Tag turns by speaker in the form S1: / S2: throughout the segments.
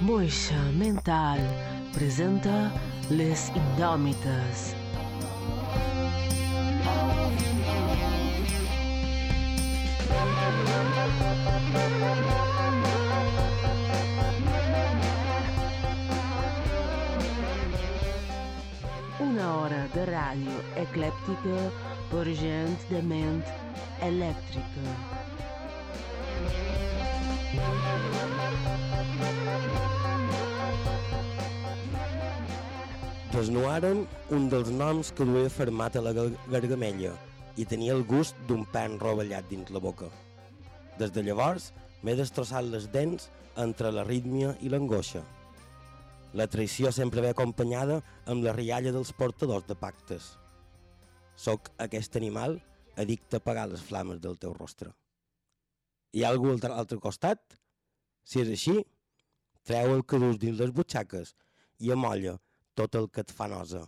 S1: Moisha Mental presenta Les Indómitas. Hora de ràdio eclèptica per gent de ment elèctrica.
S2: Desnuaren un dels noms que duia fermat a la gar- gargamella i tenia el gust d'un pan rovellat dins la boca. Des de llavors m'he destrossat les dents entre la rítmia i l'angoixa. La traïció sempre ve acompanyada amb la rialla dels portadors de pactes. Soc aquest animal addicte a apagar les flames del teu rostre. Hi ha algú al altre costat? Si és així, treu el que dus dins les butxaques i amolla tot el que et fa nosa.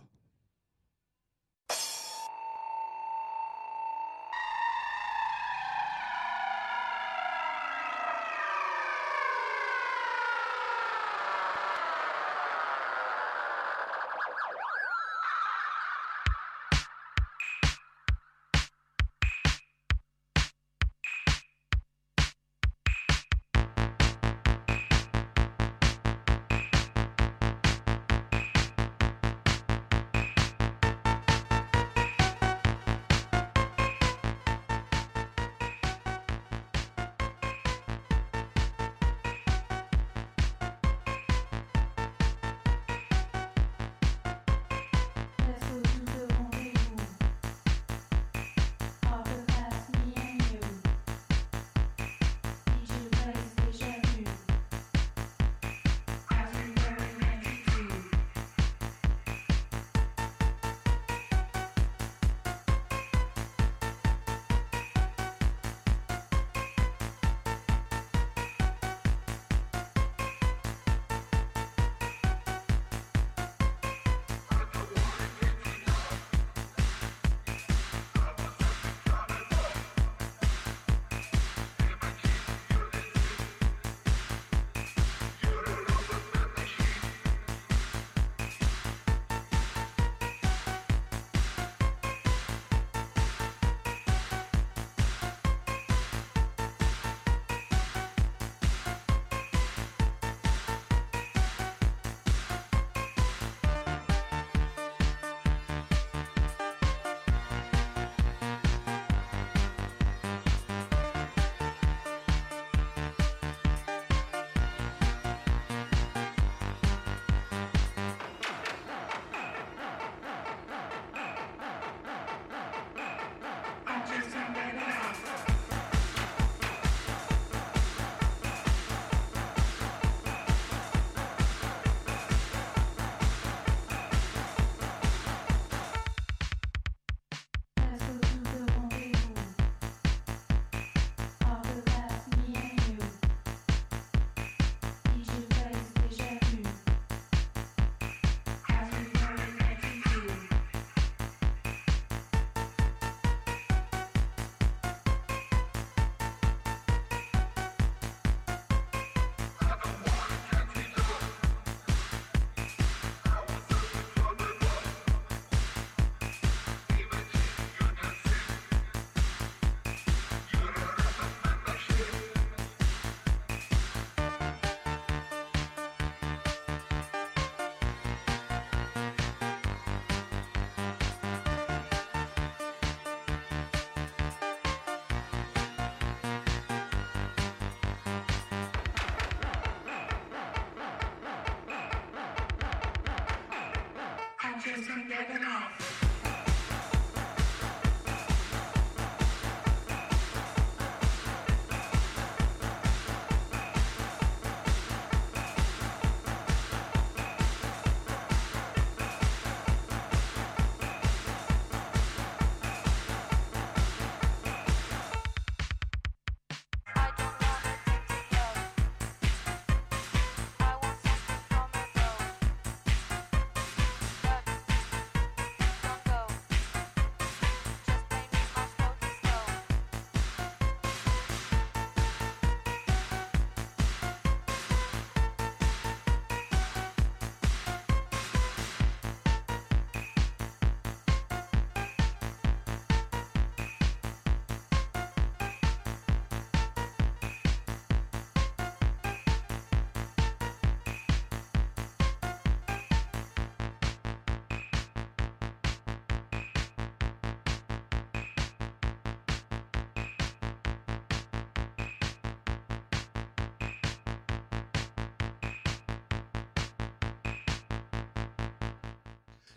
S3: conscience and recognize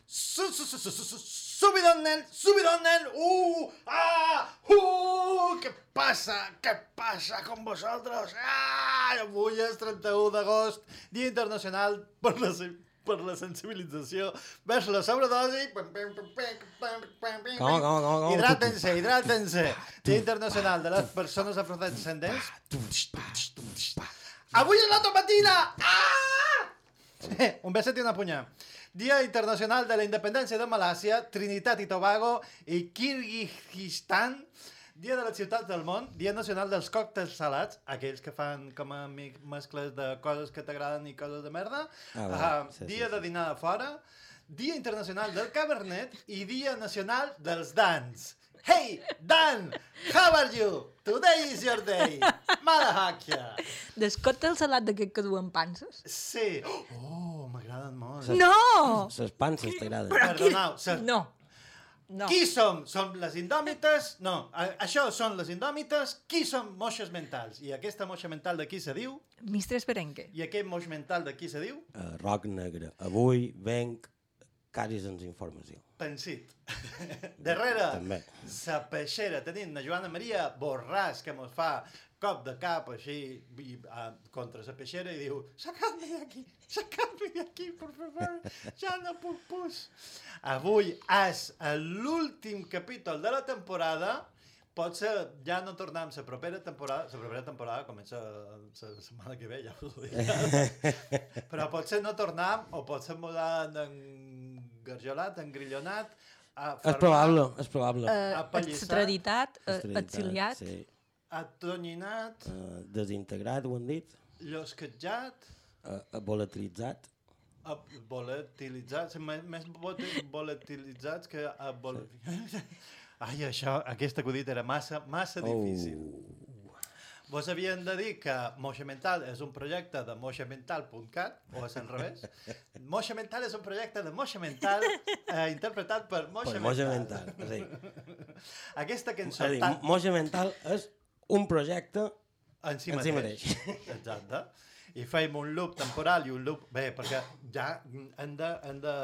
S4: Su, su, su, su, su, su, subidón, nen, subidón, nen, uh, ah, uh, què passa, què passa con vosaltres? Ah, avui és 31 d'agost, Dia Internacional per la, per la sensibilització vers la sobredosi.
S2: Com, com, com?
S4: Hidrátense, hidrátense. Dia Internacional de les Persones Afrodescendents. Avui és la tomatina! Ah! Un beset i una punya. Dia Internacional de la Independència de Malàsia, Trinitat i Tobago i Kirguizistan. Dia de les ciutats del món, Dia Nacional dels còctels salats, aquells que fan com a mescles de coses que t'agraden i coses de merda.
S2: Ah, va,
S4: Ah,
S2: sí, sí,
S4: dia
S2: sí.
S4: de dinar a fora, Dia Internacional del Cabernet i Dia Nacional dels Dans. Hey, Dan! How are you? Today is your day. Malahakia.
S5: Descotta el salat d'aquest que duen panses?
S4: Sí. Oh, m'agraden molt.
S5: No!
S2: Les panses t'agraden.
S4: Perdoneu, se...
S5: No. No.
S4: Qui som? Som les indòmites? No, a, això són les indòmites. Qui són moixes mentals? I aquesta moixa mental de qui se diu?
S5: Mistres Berenque.
S4: I aquest moix mental de qui se diu?
S2: Uh, roc negre. Avui venc quasi sense informació.
S4: Pensit. Darrere,
S2: També.
S4: sa peixera tenim la Joana Maria Borràs, que mos fa cop de cap així i, a, contra la peixera i diu sacadme d'aquí, sacadme d'aquí, per favor, ja no puc pus. Avui és l'últim capítol de la temporada, potser ja no tornem la propera temporada, la propera temporada comença la setmana que ve, ja us ho dic. Però potser no tornem, o potser mudar engarjolat, engrillonat, a
S2: És probable, és probable.
S5: Uh, extraditat, uh, exiliat.
S2: Sí.
S4: Atonyinar,
S2: Uh, desintegrat, ho han dit.
S4: llosquejat,
S2: Uh, volatilitzat.
S4: a- volatilitzat, sí, més, més vote- volatilitzats que a vol... Ai, això, aquest acudit era massa, massa difícil.
S2: Oh.
S4: Vos havien de dir que Moixa Mental és un projecte de moixamental.cat, o és al revés. Moixa Mental és un projecte de Moixa Mental eh, interpretat per Moixa
S2: Per
S4: Mental.
S2: moja mental. Sí.
S4: Aquesta
S2: És
S4: cançó
S2: dir,
S4: tan...
S2: moja mental és un projecte
S4: en si
S2: en si
S4: mateix. Exacte. I feim un loop temporal i un loop... Bé, perquè ja hem de, hem de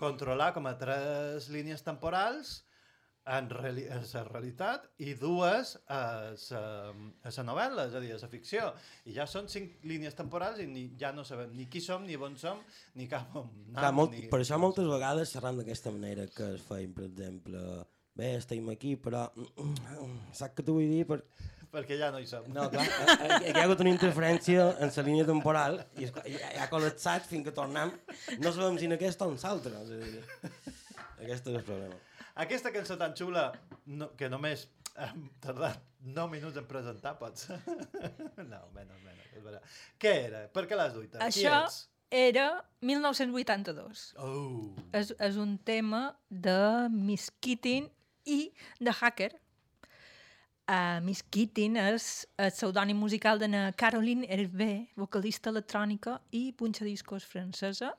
S4: controlar com a tres línies temporals en, reali en la realitat i dues a la, a la novel·la, és a dir, a la ficció. I ja són cinc línies temporals i ni, ja no sabem ni qui som, ni on som, ni cap on anem.
S2: Clar, molt,
S4: ni...
S2: per això moltes vegades xerrant d'aquesta manera que es feim, per exemple, bé, estem aquí, però saps què t'ho vull dir? Per...
S4: Perquè ja no hi som.
S2: No, clar, eh, eh, hi ha hagut una interferència en la línia temporal i, ha col·lapsat fins que tornem, no sabem si en aquesta o en l'altra. És a dir, aquest és el problema.
S4: Aquesta cançó tan xula, no, que només hem tardat 9 minuts en presentar, pots? no, menys, menys. Què era? Per què l'has duit?
S5: Això era 1982.
S4: Oh.
S5: És, és un tema de Miss Keating i de Hacker. Uh, Miss Keating és el pseudònim musical de Caroline Hervé, vocalista electrònica i punxadiscos francesa.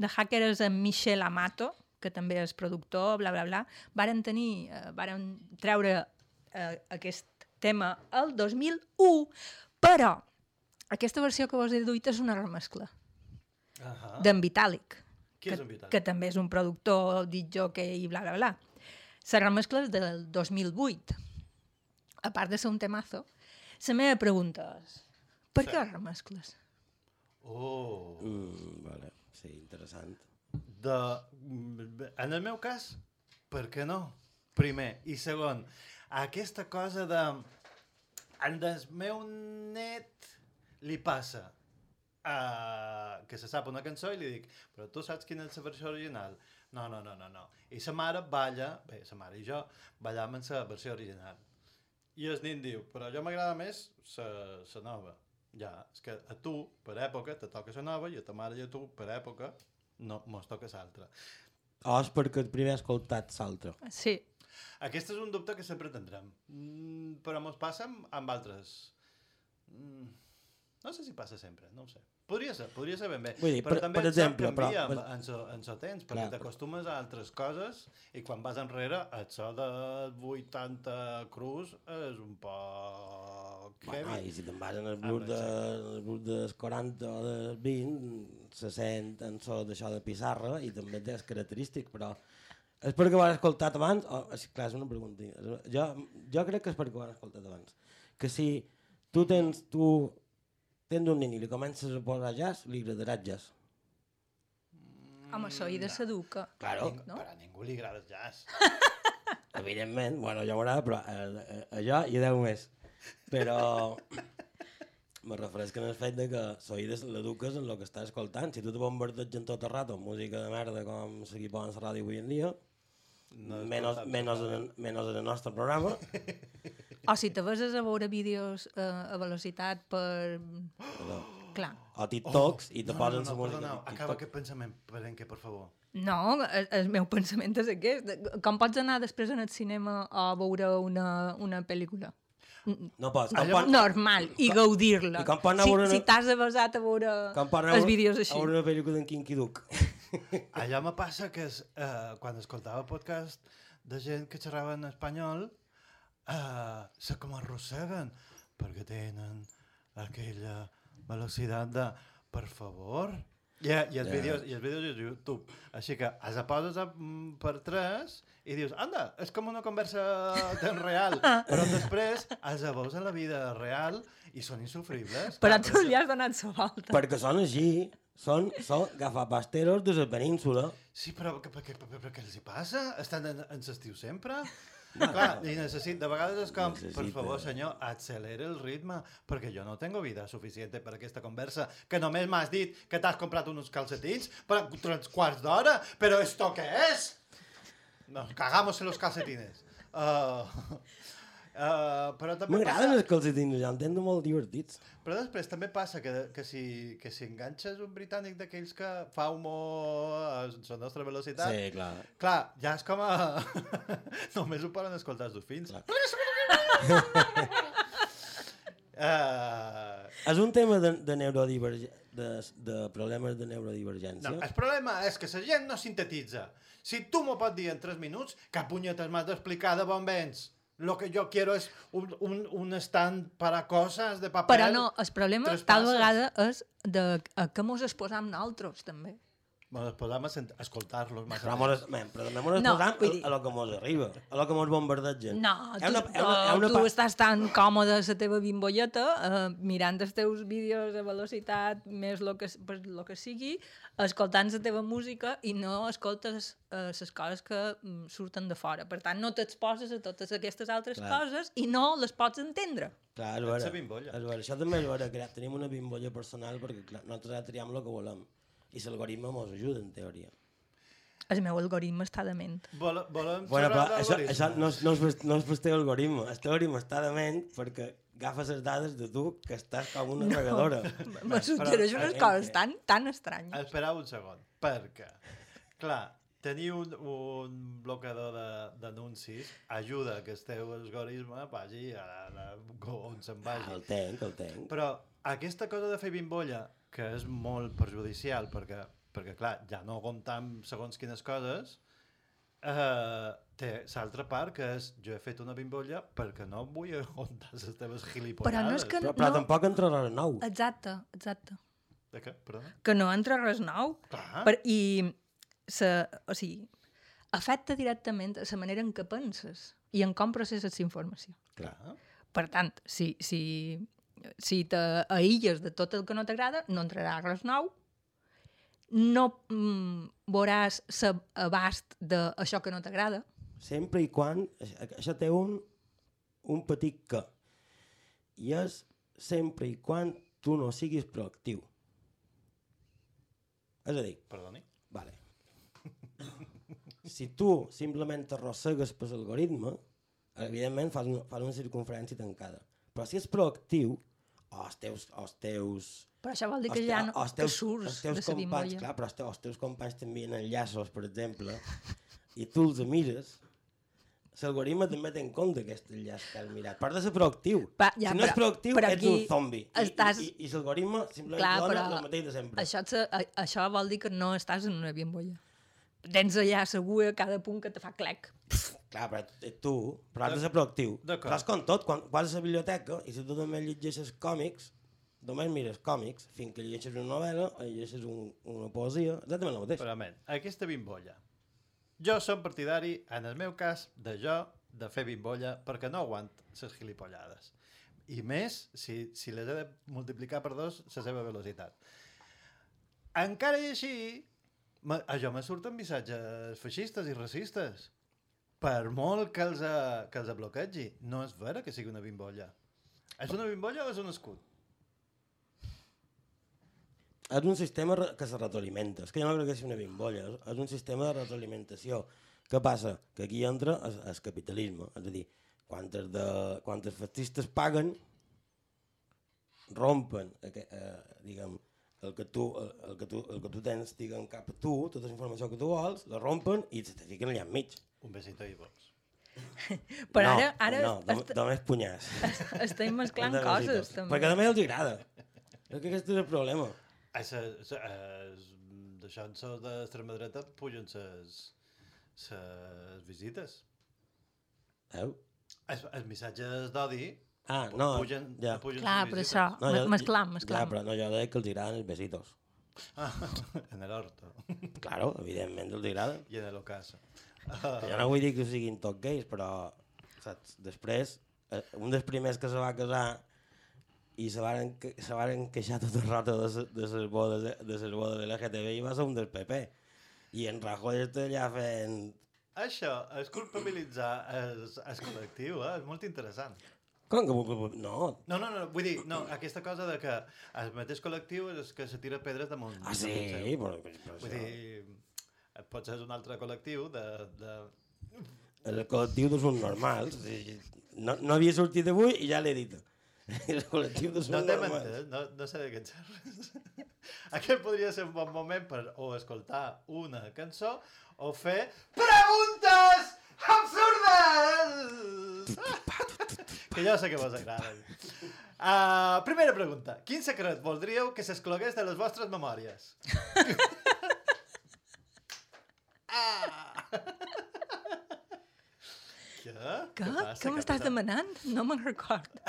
S5: De Hacker és en Michel Amato, que també és productor, bla, bla, bla. Varen tenir, uh, varen treure uh, aquest tema el 2001, però aquesta versió que vos he duit és una remescla
S4: Uh -huh.
S5: d'en Vitalik,
S4: Qui
S5: que,
S4: és en Vitalik?
S5: que també és un productor, dit jockey i bla, bla, bla. La remescla és del 2008. A part de ser un temazo, la meva pregunta és, per què remescles?
S4: Oh.
S2: Mm, vale. Sí, interessant.
S4: De... En el meu cas, per què no? Primer. I segon, aquesta cosa de... En el meu net li passa uh, que se sap una cançó i li dic però tu saps quina és la versió original? No, no, no, no, no. I sa mare balla, bé, sa mare i jo, ballam en la versió original. I el nin diu, però jo m'agrada més la nova. Ja, és que a tu, per època, te toca la nova i a ta mare i a tu, per època, no, mos toca l'altra.
S2: O és perquè primer has escoltat l'altre.
S5: Sí,
S4: Aquest és un dubte que sempre tindrem. Mm, però mos passa amb, amb altres... Mm, no sé si passa sempre, no ho sé. Podria ser, podria ser ben bé.
S2: Vull dir,
S4: però
S2: per-
S4: també
S2: per exemple, però-
S4: canvia
S2: per-
S4: amb- en so, en so temps, perquè
S2: però-
S4: t'acostumes a altres coses i quan vas enrere, el so de 80 crus és un poc
S2: Bueno,
S4: heavy.
S2: i si te'n vas en el
S4: Ah,
S2: blues,
S4: però
S2: de, el blues dels 40 o dels 20, se sent en so d'això de pissarra i també és característic, però és perquè ho has escoltat abans? O, és, clar, és una pregunta. Jo, jo crec que és perquè ho has escoltat abans. Que si tu tens, tu tens un nen i li comences a posar jazz, li agradarà el jazz.
S5: Home, això hi de s'educa.
S2: Claro,
S5: no?
S4: Però a ningú li agrada el jazz.
S2: evidentment, bueno, ja m'agrada, però a, a, a jo i a Déu més. Però me refereix en el fet de que s'oïdes l'eduques en el que estàs escoltant. Si tu te bombardegen tot el rato amb música de merda com se li posa a la ràdio avui en dia,
S4: No
S2: menos, menos,
S4: tot.
S2: en, menos en el nostre programa,
S5: O si te vas a veure vídeos eh, a velocitat per...
S2: però,
S5: Clar.
S2: o TikToks, i te
S4: no,
S2: posen
S4: no,
S2: la
S4: no,
S2: música.
S4: perdoneu,
S2: de
S4: acaba
S2: TikTok.
S4: aquest pensament, Berenque, per favor.
S5: No, el, el meu pensament és aquest. Com pots anar després en el cinema a veure una, una pel·lícula?
S2: No pots. Com pot,
S5: Normal, i gaudir-la.
S2: i pot anar a
S5: Si,
S2: una-
S5: si t'has basat a veure
S2: com pot anar
S5: els
S2: a-
S5: vídeos
S2: A
S5: així.
S2: veure una pel·lícula d'en Kinky Duke.
S4: Allò me passa que és, eh, quan escoltava podcast de gent que xerrava en espanyol, eh, se com arrosseguen, perquè tenen aquella velocitat de, per favor, i, i, els
S2: Ja.
S4: vídeos, i els vídeos de YouTube. Així que els poses a, mm, per tres i dius, anda, és com una conversa tan real, però després els veus en la vida real i són insufribles.
S5: Però
S4: Clar,
S5: tu li has donat la volta.
S2: Perquè són així. Són, són gafapasteros de la península.
S4: Sí, però què, què, què, què, què els hi passa? Estan en, en l'estiu sempre? Clar, i necessit, de vegades és com, per
S2: Necessita.
S4: favor, senyor, accelera el ritme, perquè jo no tengo vida suficiente per aquesta conversa, que només m'has dit que t'has comprat uns calcetins per tres quarts d'hora, però esto què és? No, cagamos en los calcetines. Uh, uh, però també
S2: M'agraden
S4: passa,
S2: els calcetins, ja en tenen molt divertits.
S4: però després també passa que, que, si, que si enganxes un britànic d'aquells que fa humor a la nostra velocitat,
S2: Sí, clar.
S4: Clar, ja és com a... Només ho poden escoltar els.
S2: Clar.
S4: Uh,
S2: És un tema de, de neurodivergència, de, de problemes de neurodivergència.
S4: no, el problema és que la gent no sintetitza. Si tu m'ho pots dir en 3 minuts, que punyetes m'has d'explicar de bon vens? Lo que yo quiero es un, un, un stand para cosas de paper.
S5: Però no, el problema tal vegada és de a què mos exposam nosaltres, també.
S4: Bueno, podem escoltar-los
S2: Però, mos, men, però també ens
S5: No, vull
S2: a,
S5: dir-
S2: a lo que mos arriba, a lo que mos bombardegen.
S5: No, tu,
S2: una, una,
S5: uh,
S2: una
S5: tu
S2: pa-
S5: estàs tan còmode a la teva bimbolleta uh, mirant els teus vídeos a velocitat més lo que, per lo que sigui, escoltant la teva música i no escoltes uh, les coses que mm, surten de fora. Per tant, no t'exposes a totes aquestes altres
S2: Clar.
S5: coses i no les pots entendre.
S2: Clar, és vera.
S4: la bimbolla.
S2: És vera. Això també és vera, que tenim una bimbolla personal perquè clar, nosaltres ja triem el que volem. I l'algoritme ens ajuda, en teoria.
S5: El meu algoritme està dement.
S4: Vol, volem
S2: Bueno, però això, això no, és, no, és, no és teu algoritme. El teu algoritme està dement perquè agafes les dades de tu que estàs com una regadora.
S5: Me suggereix
S2: però,
S5: unes
S2: eh,
S5: coses
S2: eh.
S5: tan, tan estranyes.
S4: Esperau un segon, perquè, clar, tenir un, un blocador de- d'anuncis ajuda que el teu algoritme vagi a, a, on se'n
S2: Ah,
S4: vagi.
S2: el tenc, el tenc.
S4: Però aquesta cosa de fer bimbolla, que és molt perjudicial, perquè, perquè clar, ja no comptam segons quines coses, eh, té l'altra part, que és jo he fet una bimbolla perquè no vull comptar les teves gilipollades.
S5: Però no és que
S2: Però, però
S5: no...
S2: tampoc entrarà res nou.
S5: Exacte, exacte.
S4: De què? Perdona?
S5: Que no entra res nou.
S4: Clar.
S5: Per, I, se, o sigui, afecta directament a la manera en què penses i en com processes la informació.
S2: Clar.
S5: Per tant, si, si, si t'aïlles de tot el que no t'agrada, no entrarà res nou, no mm, veuràs l'abast d'això que no t'agrada,
S2: Sempre i quan... això- té un, un petit que. I és sempre i quan tu no siguis proactiu. És a dir,
S4: Perdoni?
S2: Vale. Si tu simplement t'arrossegues per l'algoritme, evidentment fas una, fas una circunferència tancada. Però si és proactiu, o els teus... O els teus
S5: però això vol dir que ja no,
S2: els
S5: que
S2: teus,
S5: surts
S2: els teus
S5: de
S2: companys, clar, però els teus, els teus companys t'envien enllaços, per exemple, i tu els mires, l'algoritme també té en compte aquest enllaç que has mirat. Part de ser proactiu.
S5: Pa- ja,
S2: si no és
S5: però-
S2: proactiu,
S5: però
S2: ets un zombi.
S5: Estàs-
S2: i, i, i l'algoritme simplement
S5: Clar,
S2: dona el mateix de sempre.
S5: això, a- això vol dir que no estàs en una bimbolla. Tens allà segur a cada punt que te fa clec.
S2: Clar, però ets tu, però has de ser proactiu. Però és com tot, quan vas a la biblioteca i si tu també llegeixes còmics, només mires còmics, fins que llegeixes una novel·la o llegeixes un, una poesia, exactament el mateix.
S4: Però, men, aquesta bimbolla. Jo som partidari, en el meu cas, de jo, de fer bimbolla, perquè no aguant les gilipollades. I més, si, si les he de multiplicar per dos, la seva velocitat. Encara i així, a jo me surten missatges feixistes i racistes. Per molt que els, eh, que els bloquegi, no és vera que sigui una bimbolla. És una bimbolla o és un escut?
S2: És un sistema que se retroalimenta. És que jo no crec que sigui una bimbolla. És, un sistema de retroalimentació. Què passa? Que aquí entra el, el capitalisme. És a dir, quantes, de, quantes fascistes paguen, rompen aqu- eh, diguem, el que, tu, el, el, que tu, el que tu tens diguem, cap a tu, tota la informació que tu vols, la rompen i se te fiquen allà enmig.
S4: Un besito i vols.
S5: Però
S2: no,
S5: ara, ara
S2: no, dom,
S5: est
S2: només punyars.
S5: estem mesclant coses, també.
S2: Perquè també els agrada. És que aquest és el problema.
S4: So d'extrema dreta pugen ses, ses visites.
S2: Veus?
S4: Els, els missatges d'odi
S2: Ah, no,
S4: pugen,
S2: ja.
S4: pugen
S5: Clar, però
S4: visites.
S5: això,
S2: No, jo-
S5: mesclam,
S2: Ja,
S5: mesclam.
S2: però no, jo deia que els agraden els besitos.
S4: Ah, en el
S2: Claro, evidentment els agrada.
S4: i en el ocaso.
S2: Jo no vull dir que siguin tots gais, però saps? després, eh, un dels primers que se va casar i se varen, que- se varen queixar tot el rato de, se- de les bodes de, de les bodes de l'LGTBI va ser un del PP. I en Rajoy està allà fent...
S4: Això és culpabilitzar el, el col·lectiu, eh? és molt interessant.
S2: Com que... No,
S4: No, no, no, vull dir, no, aquesta cosa de que el mateix col·lectiu és que se tira pedres damunt.
S2: ah sí,
S4: seu.
S2: però, però
S4: Vull
S2: això...
S4: dir, potser és un altre col·lectiu de... de...
S2: El col·lectiu de uns normals. No, no havia sortit avui i ja l'he dit. El col·lectiu de
S4: No
S2: normals.
S4: entès, no, no sé de què xerres. Aquest podria ser un bon moment per o escoltar una cançó o fer preguntes absurdes! que jo sé que vos agraden. Uh, primera pregunta. Quin secret voldríeu que s'exclogués de les vostres memòries? Què?
S5: Què? Què m'estàs demanant? No me'n record.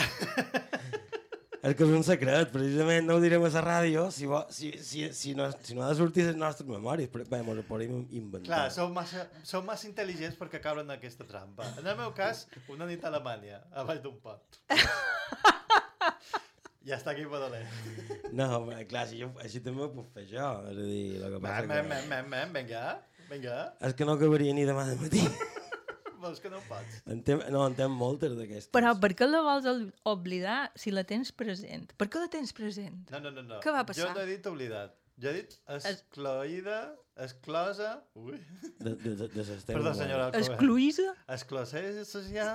S2: És que és un secret, precisament no ho direm a la ràdio si, vo, si, si, si, no, si no ha de sortir les nostres memòries, però bé, mos ho podem inventar.
S4: Clar, sou massa, sou massa intel·ligents perquè cauen en aquesta trampa. En el meu cas, una nit a Alemanya, a baix d'un pont. ja està aquí Badoler.
S2: No, bé, clar, si jo, així també ho puc fer jo, és a dir, el que passa
S4: mem,
S2: que...
S4: mem, mem, mem, vinga, vinga.
S2: És que no acabaria ni demà de matí.
S4: Vols que no ho pots?
S2: En tem, no, en tem moltes d'aquestes.
S5: Però per què la vols ol- oblidar si la tens present? Per què la tens present?
S4: No, no, no, no.
S5: Què va passar?
S4: Jo no he dit oblidat. Jo he dit escloïda, esclosa... Ui,
S2: De, de, de, de ses
S4: perdó, senyora Alcover.
S5: Excluïsa?
S4: Esclosses ja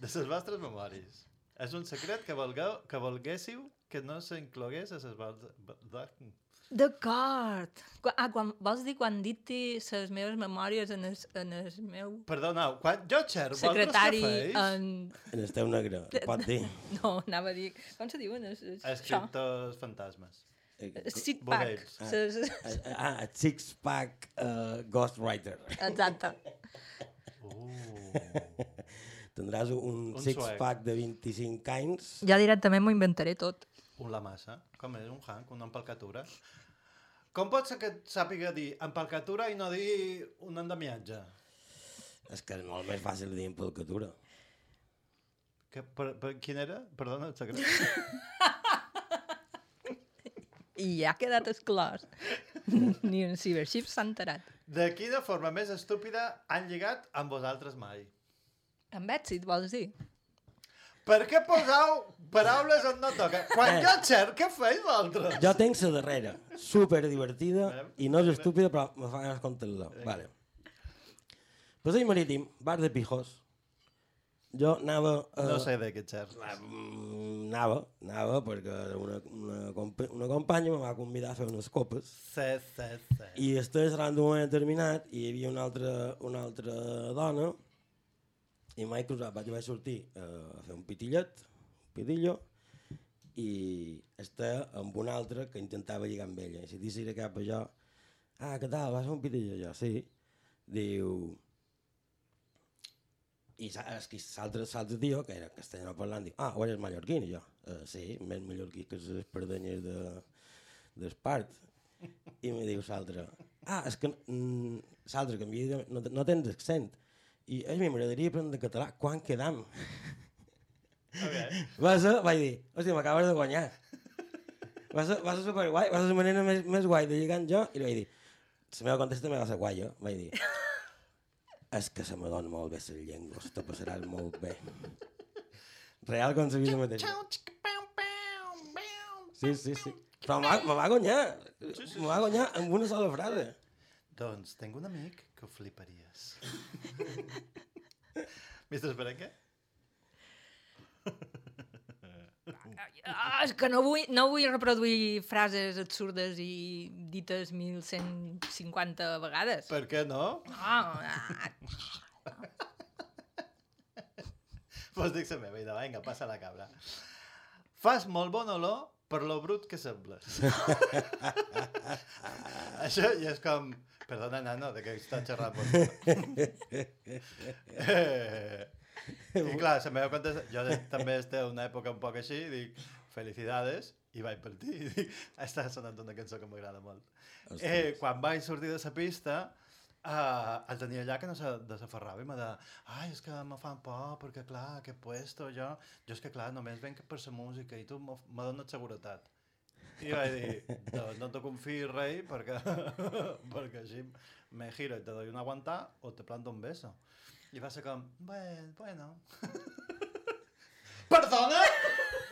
S4: de les vostres memòries. És un secret que, volgueu, que volguéssiu que no s'inclogués a les vostres...
S5: D'acord. Ah, quan, vols dir quan dit les meves memòries en el, en el meu
S4: Perdoneu, quan jo xerro,
S5: secretari en...
S2: En el teu negre, pot dir.
S5: No, anava a dir... Com se diuen? Es, es, això?
S4: Escriptors fantasmes.
S2: Eh,
S5: Sit pack.
S4: Budells.
S5: Ses-
S2: eh, Ah, el six-pack uh, ghostwriter.
S5: Exacte.
S4: Uh.
S2: Tindràs un,
S4: Un
S2: six-pack de 25 anys.
S5: Ja directament m'ho inventaré tot.
S4: Un la massa. Com és? Un hank? Una empalcatura? Com pot ser que et sàpiga dir empalcatura i no dir un endemiatge?
S2: És que és molt més fàcil dir empalcatura.
S4: Que, per, per, quin era? Perdona, el secret.
S5: I ja ha quedat esclòs. Ni un ciberxip s'ha enterat.
S4: De quina forma més estúpida han lligat amb vosaltres mai?
S5: Amb èxit, vols dir?
S4: Per què posau paraules on no toca? Quan
S2: Eh.
S4: jo xer, què feis vosaltres?
S2: Jo tenc la darrera, super divertida
S4: Veus?
S2: i no és estúpida, però me fa ganes contar-la. Vale. Passeig marítim, bar de pijos. Jo anava... A...
S4: No sé de què xer.
S2: Mm, Anava, anava perquè una, una, compa una companya me va convidar a fer unes copes
S4: Sí, sí, sí.
S2: i estava xerrant d'un moment determinat i hi havia una altra, una altra dona I Microsoft vaig, vaig sortir eh, a fer un pitillet, un pitillo, i estava amb un altre que intentava lligar amb ella. I si dius era cap a jo, ah, què tal, vas fer un pitillo? Jo, sí. Diu... I l'altre tio, que era castellano parlant, diu, ah, o eres mallorquí? I jo, eh, sí, més mallorquí que les espardenyes de, d'Espart. I me diu l'altre, ah, és que mm, l'altre diu, no, no tens accent. I a mi m'agradaria aprendre català. Quan quedam?
S4: Okay.
S2: Va ser, vaig dir, hòstia, m'acabes de guanyar. Va ser, va ser superguai, va ser la manera més, més guai de lligar jo, i li vaig dir, la meva contesta també va ser guai, jo. Vaig dir, és que se me dona molt bé les llengües, te passaràs molt bé. Real com sabia el mateix. Sí, sí, sí. Però me va, me va guanyar, me va guanyar amb una sola frase.
S4: Doncs tinc un amic que ho fliparies. Mister Esperenque?
S5: Ah, és que no vull, no vull reproduir frases absurdes i dites 1150 vegades.
S4: Per què no?
S5: Ah, ah,
S4: Pues dic la meva, idea, vinga, passa la cabra. Fas molt bon olor per lo brut que sembles. Això ja és com... Perdona, nano, de què està xerrant per eh, I clar, la meva contesta... Jo també estic en una època un poc així, i dic, felicidades, i vaig per ti. I dic, està sonant una cançó que m'agrada molt. Eh, quan vaig sortir de la pista, uh, el tenia allà que no se desaferrava m'ha de... Ai, és que me fan por, perquè clar, aquest puesto, jo... Jo és que clar, només venc per la música i tu me me dones seguretat. I vaig dir, "No- no te confiïs, rei, perquè, perquè així me giro i te doy un aguantar o te planto un beso. I va ser com, bueno, bueno. Perdona?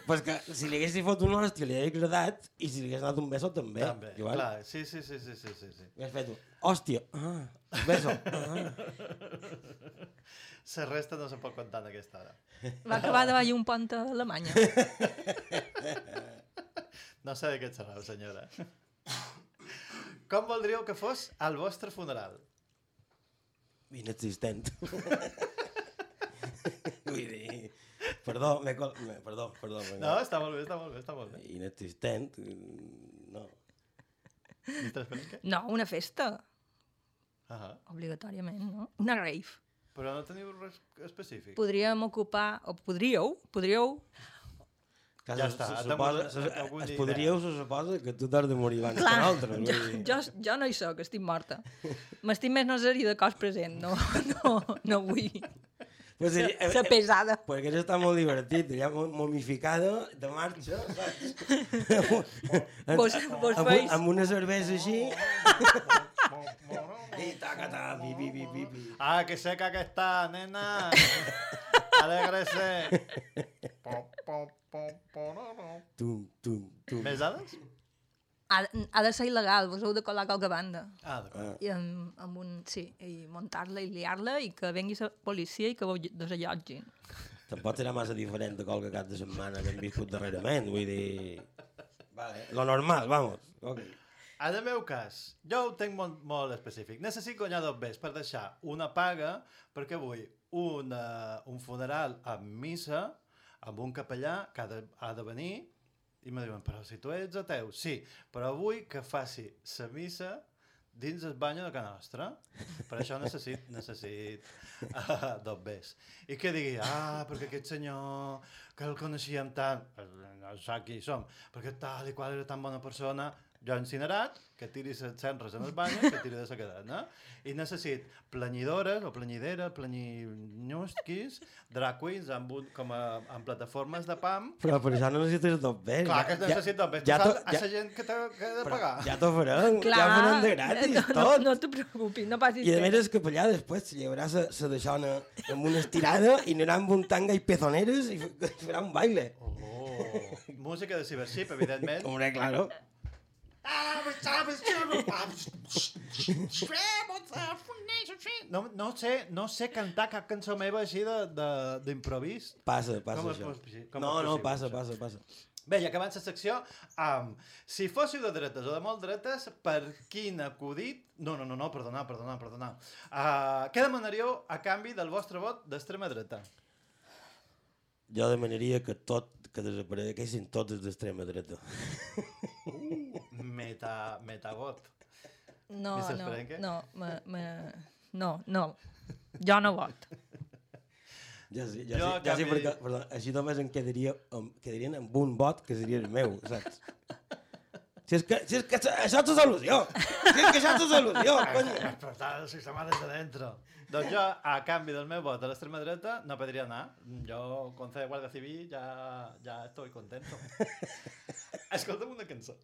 S2: Pues que si li haguessis fot un hòstia li hauria agradat i si li hagués donat un beso també.
S4: També,
S2: Igual.
S4: clar, sí, sí, sí, sí, sí, sí, sí.
S2: Hagués fet un hòstia, ah, beso, ah.
S4: La resta no se pot contar en aquesta hora.
S5: va acabar de ballar un pont a Alemanya.
S4: No sé de què xerrau, senyora. Com voldríeu que fos al vostre funeral?
S2: Inexistent. Vull dir... Perdó, me col... me, perdó, perdó. Me...
S4: No, està molt bé, està molt bé, està molt bé.
S2: Inexistent, no.
S5: No, una festa,
S4: Ah
S5: obligatòriament, no? Una rave.
S4: Però no teniu res específic?
S5: Podríem ocupar, o podríeu, podríeu,
S2: Que
S4: Ja
S2: se-
S4: està,
S2: se suposa, se, es podríeu, se suposa, que tu t'has de morir abans que
S5: Clar,
S2: l'altre.
S5: jo, jo, jo no hi soc, estic morta. M'estic més necessari de cos present, no, no, no vull
S2: Pues
S5: ser,
S2: seria,
S5: ser pesada.
S2: Perquè això està molt divertit, allà mo- momificada, de marxa?
S5: Vos, vos
S2: amb,
S5: feis...
S2: amb una cervesa així. I taca, taca, pi, pi, pi, pi, pi.
S4: Ah, que seca que està, nena! Alégrese! Pom, pom, pom, pororo.
S2: Tum, tum, tum.
S4: Més dades?
S5: Ha, ha de ser il·legal, vos heu de colar a qualque banda.
S4: Ah, d'acord.
S5: I amb, amb un, sí, i muntar-la i liar-la i que vengui la policia i que vos desallotgin.
S2: Tampoc serà massa diferent de qualque cap de setmana que hem viscut darrerament, vull dir... Vale. Lo normal, vamos. Okay.
S4: En el meu cas, jo ho tinc molt, molt específic. Necessito guanyar dos bes per deixar una paga perquè vull una, un funeral amb missa amb un capellà que ha de, ha de venir i me diuen, però si tu ets ateu, sí, però vull que faci la missa dins el bany de casa nostra. Per això necessit, necessit uh, dos bes. I que digui, ah, perquè aquest senyor que el coneixíem tant, no sap qui som, perquè tal i qual era tan bona persona, jo he incinerat, que tiri les cendres en el bany, que tiri de la cadena. I necessit planyidores o planyideres, planyinyusquis, drag queens amb, un, com a, amb plataformes de pam.
S2: Però per això no necessites dos bes.
S4: Clar que necessito dos bes.
S2: Ja,
S4: Ja,
S2: ja,
S4: a
S2: ja,
S4: la gent que t'ha que ha de pagar.
S2: ja t'ho farem,
S5: Clar,
S2: ja ho farem de gratis,
S5: no,
S2: tot.
S5: No, no te preocupis, no passis
S2: I a més el capellà després se llevarà sa, sa deixona amb una estirada i anirà amb un tanga i pezoneres i farà un baile.
S4: Oh, música de Cybership, evidentment.
S2: Hombre, claro.
S4: No, no, sé, no sé cantar cap cançó meva així de- de- d'improvís.
S2: Passa, passa
S4: Com
S2: això.
S4: com
S2: no, no, passa,
S4: això?
S2: passa, passa.
S4: Bé, i acabant la secció, um, si fóssiu de dretes o de molt dretes, per quin acudit... No, no, no, no, perdoneu, perdoneu, perdoneu. Uh, què demanaríeu a canvi del vostre vot d'extrema dreta?
S2: Jo demanaria que tot que desapareguessin tots els d'extrema dreta.
S4: Meta, metavot.
S5: No, no, no, me, me, no, no. Jo no vot.
S2: Ja sí, ja
S4: Jo,
S2: sí, ja sí
S4: canvi-
S2: perquè perdó, així només em quedaria, em quedarien amb un vot que seria el meu, saps? Si és que, si és que això és la solució! Si és que això és la solució, coño!
S4: Despertar el sistema des de dentro. Doncs jo, a canvi del meu vot a l'extrema dreta, no podria anar. Jo, con C de Civil, ja, ja estoy contento. Escolta'm una cançó.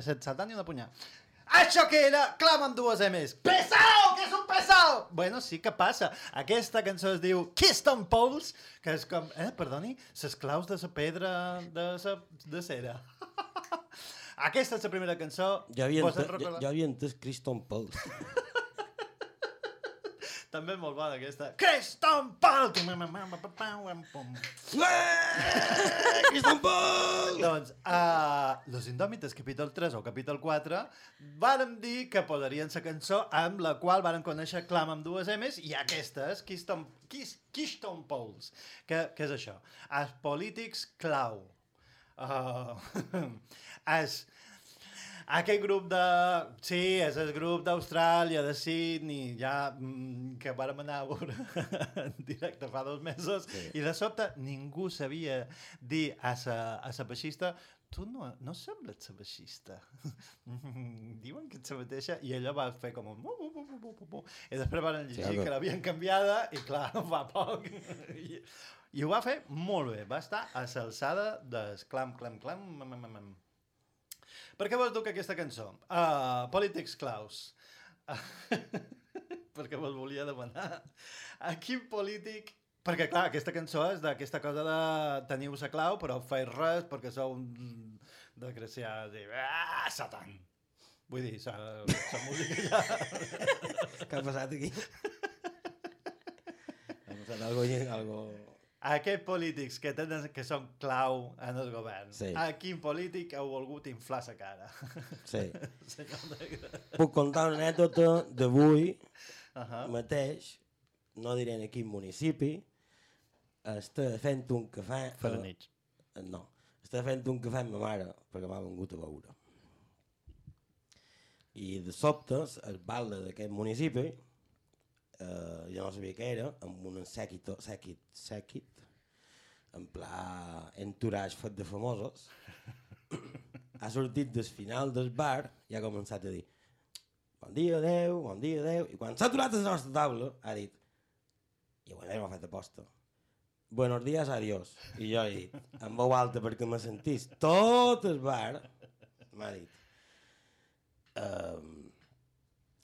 S4: Bé, set satan i una punyà. Això que era, clama amb dues M's. Pesao, que és un pesao! Bueno, sí que passa. Aquesta cançó es diu Keystone Poles, que és com, eh, perdoni, ses claus de la pedra de, sa, de cera. Aquesta és la primera cançó.
S2: Jo havia,
S4: Vos en
S2: ente, jo,
S4: recordeu?
S2: jo havia entès Criston Pels.
S4: També és molt bona aquesta. Keystone Poles!
S2: Criston Pels!
S4: Doncs, uh, Los Indòmites, capítol 3 o capítol 4, vàrem dir que posarien la cançó amb la qual vàrem conèixer Clam amb dues M's i aquesta és Keystone, Keys, Keystone Poles. Que, què és això? Els polítics clau. Uh, és aquell grup de... Sí, és el grup d'Austràlia, de Sydney, ja mm, que vàrem anar a veure en directe fa dos mesos, sí. i de sobte ningú sabia dir a sa, a sa baixista tu no, no sembles sa baixista. Diuen que ets la mateixa, i ella va fer com un... bu, bu, bu, bu, bu, bu, bu. I després van llegir
S2: Claro.
S4: que l'havien canviada, i clar, fa poc. I, I ho va fer molt bé, va estar a l'alçada del clam, clam, clam, mam, mam, mam. Per què vols dur aquesta cançó? Uh, Politics Claus. Uh, perquè vos volia demanar a quin polític Perquè, clar, aquesta cançó és d'aquesta cosa de teniu la clau, però feis res perquè sou un desgraciats i... Ah, satan! Vull dir, la, la música ja...
S2: Què ha passat aquí? ha passat algo, algo...
S4: Aquests polítics que, tenen, que són clau en el govern,
S2: Sí.
S4: a quin polític heu volgut inflar la cara?
S2: Sí. Puc contar una anècdota d'avui
S4: Uh -huh.
S2: mateix, no diré en quin municipi, està fent un cafè...
S4: Felanits.
S2: Eh, No, està fent un cafè amb ma mare, perquè m'ha vengut a veure. I de sobte, el balde d'aquest municipi, eh, jo no sabia què era, amb un sèquit, sèquit, sèquit, en pla entourage fet de famosos, ha sortit del final del bar i ha començat a dir bon dia, adeu, bon dia, adeu, i quan s'ha aturat a la nostra taula ha dit i bueno, m'ha fet aposta buenos días, adiós. I jo he dit, en veu alta perquè me sentís tot el bar, m'ha dit, um,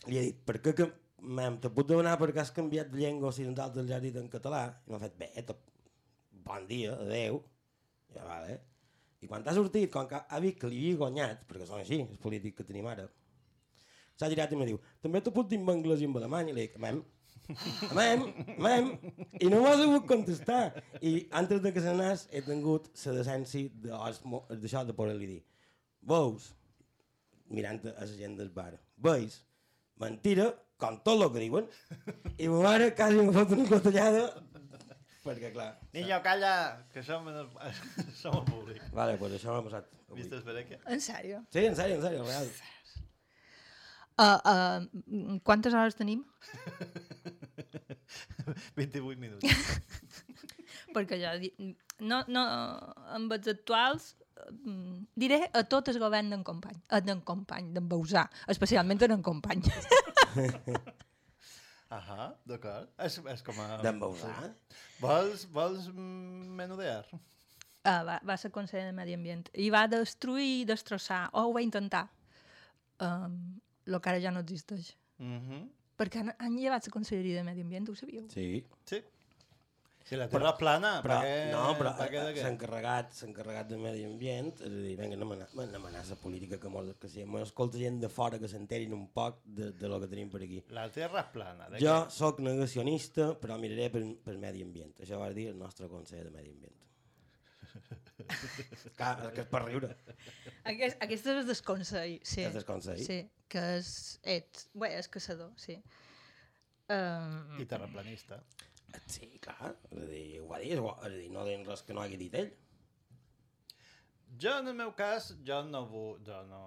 S2: li he dit, per què que mem, te puc demanar per què has canviat de llengua ja has dit en català? I m'ha fet, bé, tot, bon dia, adeu. Ja, vale. I quan ha sortit, quan ha, ha vist que li havia guanyat, perquè són així, els polítics que tenim ara, s'ha girat i me diu, també te puc dir en anglès i en alemany? I li dic, mem, mem, mem, i no m'ha sabut contestar. I antes de que se n'anés he tingut la decència de- d'això de poder-li dir, veus, mirant a la gent del bar, veus, mentira, com tot el que diuen, i ma mare quasi m'ha fot una cotellada, perquè clar...
S4: Niño, calla, que som, en el, som el públic.
S2: Vale, pues això m'ha passat avui.
S4: Vistes per aquí?
S5: En sèrio?
S2: Sí, en sèrio, en sèrio, real.
S5: Uh, uh, quantes hores tenim?
S4: 28 minuts.
S5: Perquè ja... di- No, no, amb els actuals diré a tot el govern d'en company, a d'en company, d'en Bausà, especialment en company.
S4: Ahà, d'acord. És, és com a...
S2: D'en Bausà?
S4: Vols, vols menudear?
S5: Uh, va, va ser conseller de Medi Ambient i va destruir i destrossar, o ho va intentar, um, el que ara ja no existeix.
S4: Mm -hmm.
S5: Perquè han, han llevat la conselleria de Medi Ambient, ho sabíeu?
S2: Sí.
S4: Sí. Si la terra és plana,
S2: Però,
S4: per què...
S2: no, però
S4: per què de
S2: eh, s'ha encarregat, s'ha encarregat de medi ambient, és a dir, vinga, no m'anar la política que mos que si m'escolta gent de fora que s'enterin un poc de, de lo que tenim per aquí.
S4: La terra és plana. De
S2: Jo
S4: què?
S2: sóc negacionista, però miraré per, per medi ambient. Això va dir el nostre conseller de medi ambient. Clar, que és per riure.
S5: Aquest, aquest és el desconsell, sí.
S2: És el desconsell?
S5: Sí, que és... Ets, bé, és caçador, sí. Um,
S4: I terraplanista.
S2: Sí, clar, és a dir, ho va dir, igual, és a dir, no deien res que no hagi dit ell.
S4: Jo, en el meu cas, jo no, vull, jo no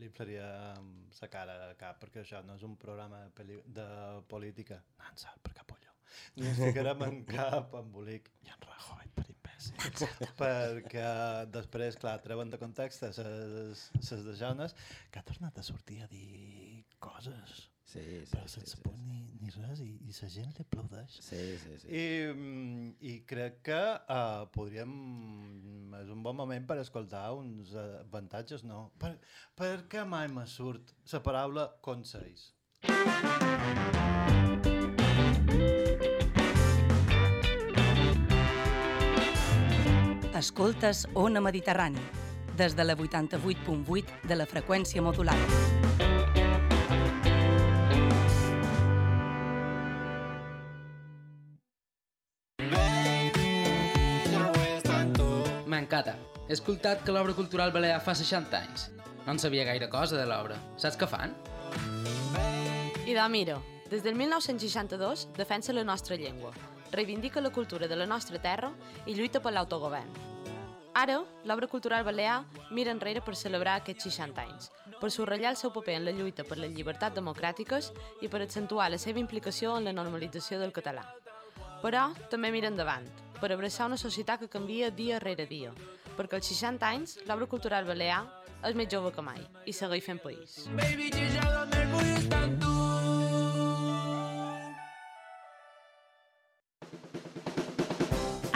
S4: li faria la cara a cap, perquè això no és un programa de, de política. Sap, per cap ulló. Ni ens ficarem en cap embolic. I en Rajoy, per imbècil. perquè després, clar, treuen de context les de Jones, que ha tornat a sortir a dir coses,
S2: Sí, sí,
S4: però
S2: sí,
S4: sense
S2: sí,
S4: por ni, ni res, i, i la gent li aplaudeix.
S2: sí, sí, sí.
S4: I, I crec que uh, podríem... És un bon moment per escoltar uns uh, avantatges, no? Per, per què mai me surt la paraula consells?
S6: Escoltes Ona Mediterrani, des de la 88.8 de la freqüència modulada.
S7: M'encanta. He escoltat que l'obra cultural balear fa 60 anys. No en sabia gaire cosa de l'obra. Saps què fan?
S8: I de mira, des del 1962 defensa la nostra llengua, reivindica la cultura de la nostra terra i lluita per l'autogovern. Ara, l'obra cultural balear mira enrere per celebrar aquests 60 anys, per subratllar el seu paper en la lluita per les llibertats democràtiques i per accentuar la seva implicació en la normalització del català. Però també mira endavant, per abraçar una societat que canvia dia rere dia, perquè als 60 anys l'obra cultural balear és més jove que mai i segueix fent país.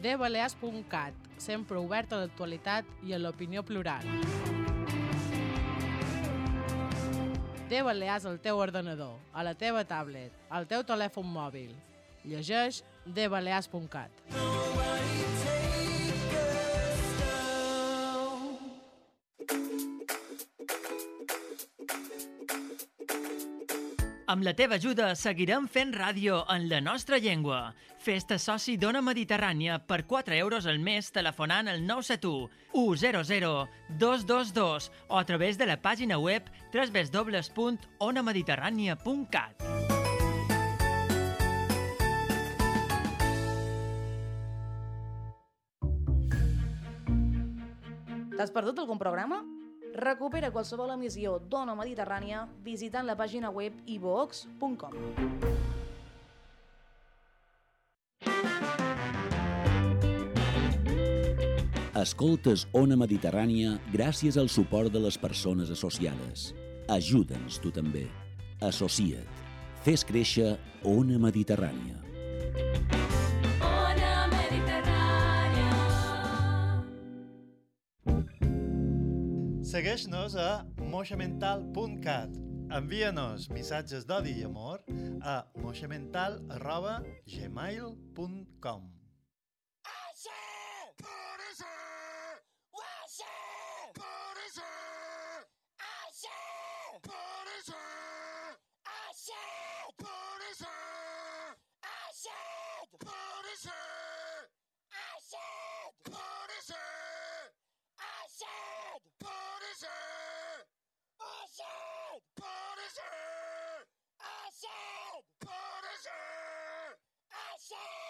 S9: dbalears.cat, sempre obert a l'actualitat i a l'opinió plural. De Balears al teu ordenador, a la teva tablet, al teu telèfon mòbil. Llegeix dbalears.cat.
S10: Amb la teva ajuda seguirem fent ràdio en la nostra llengua. Fes-te soci d'Ona Mediterrània per 4 euros al mes telefonant al 971 100 222 o a través de la pàgina web www.onamediterrània.cat.
S11: T'has perdut algun programa? Recupera qualsevol emissió d'Ona Mediterrània visitant la pàgina web ivox.com.
S12: Escoltes Ona Mediterrània gràcies al suport de les persones associades. Ajuda'ns tu també. Associa't. Fes créixer Ona Mediterrània.
S4: Segueix-nos a moixamental.cat. Envia-nos missatges d'odi i amor a moixamental.gmail.com
S13: Acid!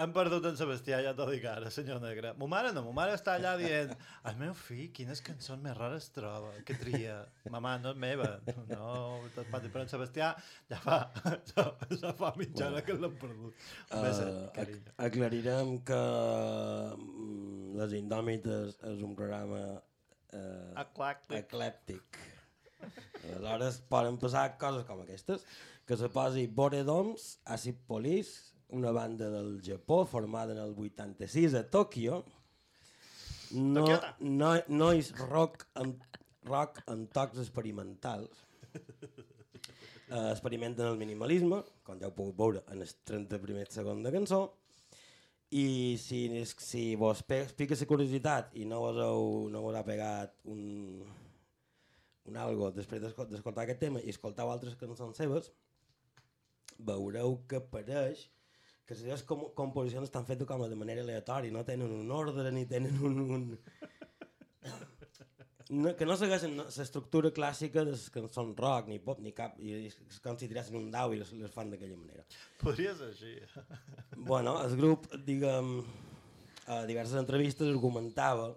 S4: Han perdut en Sebastià, ja t'ho dic ara, senyor Negre. Mo mare no, mo mare està allà dient el meu fill, quines cançons més rares troba, que tria. Mamà, no és meva. No, tot pat, però en Sebastià ja fa, ja, ja fa mitja hora que l'han perdut.
S2: Uh,
S4: carinyo.
S2: ac aclarirem que mm, Les Indòmites és un programa uh,
S4: Eclèctic.
S2: eclèptic. Aleshores poden passar coses com aquestes, que se posi Boredoms, Acid Police, una banda del Japó formada en el 86 a Tòquio. No,
S4: Tokiota.
S2: no, nois rock amb, rock amb tocs experimentals. Uh, experimenten el minimalisme, com ja heu pogut veure en el 30 primer segon de cançó, i si, si vos pica la curiositat i no vos, heu, no vos ha pegat un, un algo després d'escol- d'escoltar aquest tema i escoltau altres cançons seves, veureu que apareix que les seves com composicions estan fetes com de manera aleatòria, no tenen un ordre ni tenen un... un... No, que no segueixen l'estructura clàssica de les cançons rock, ni pop, ni cap, i és com si tiressin un dau i les, les fan d'aquella manera.
S4: Podria ser així.
S2: Bueno, el grup, diguem, a diverses entrevistes argumentava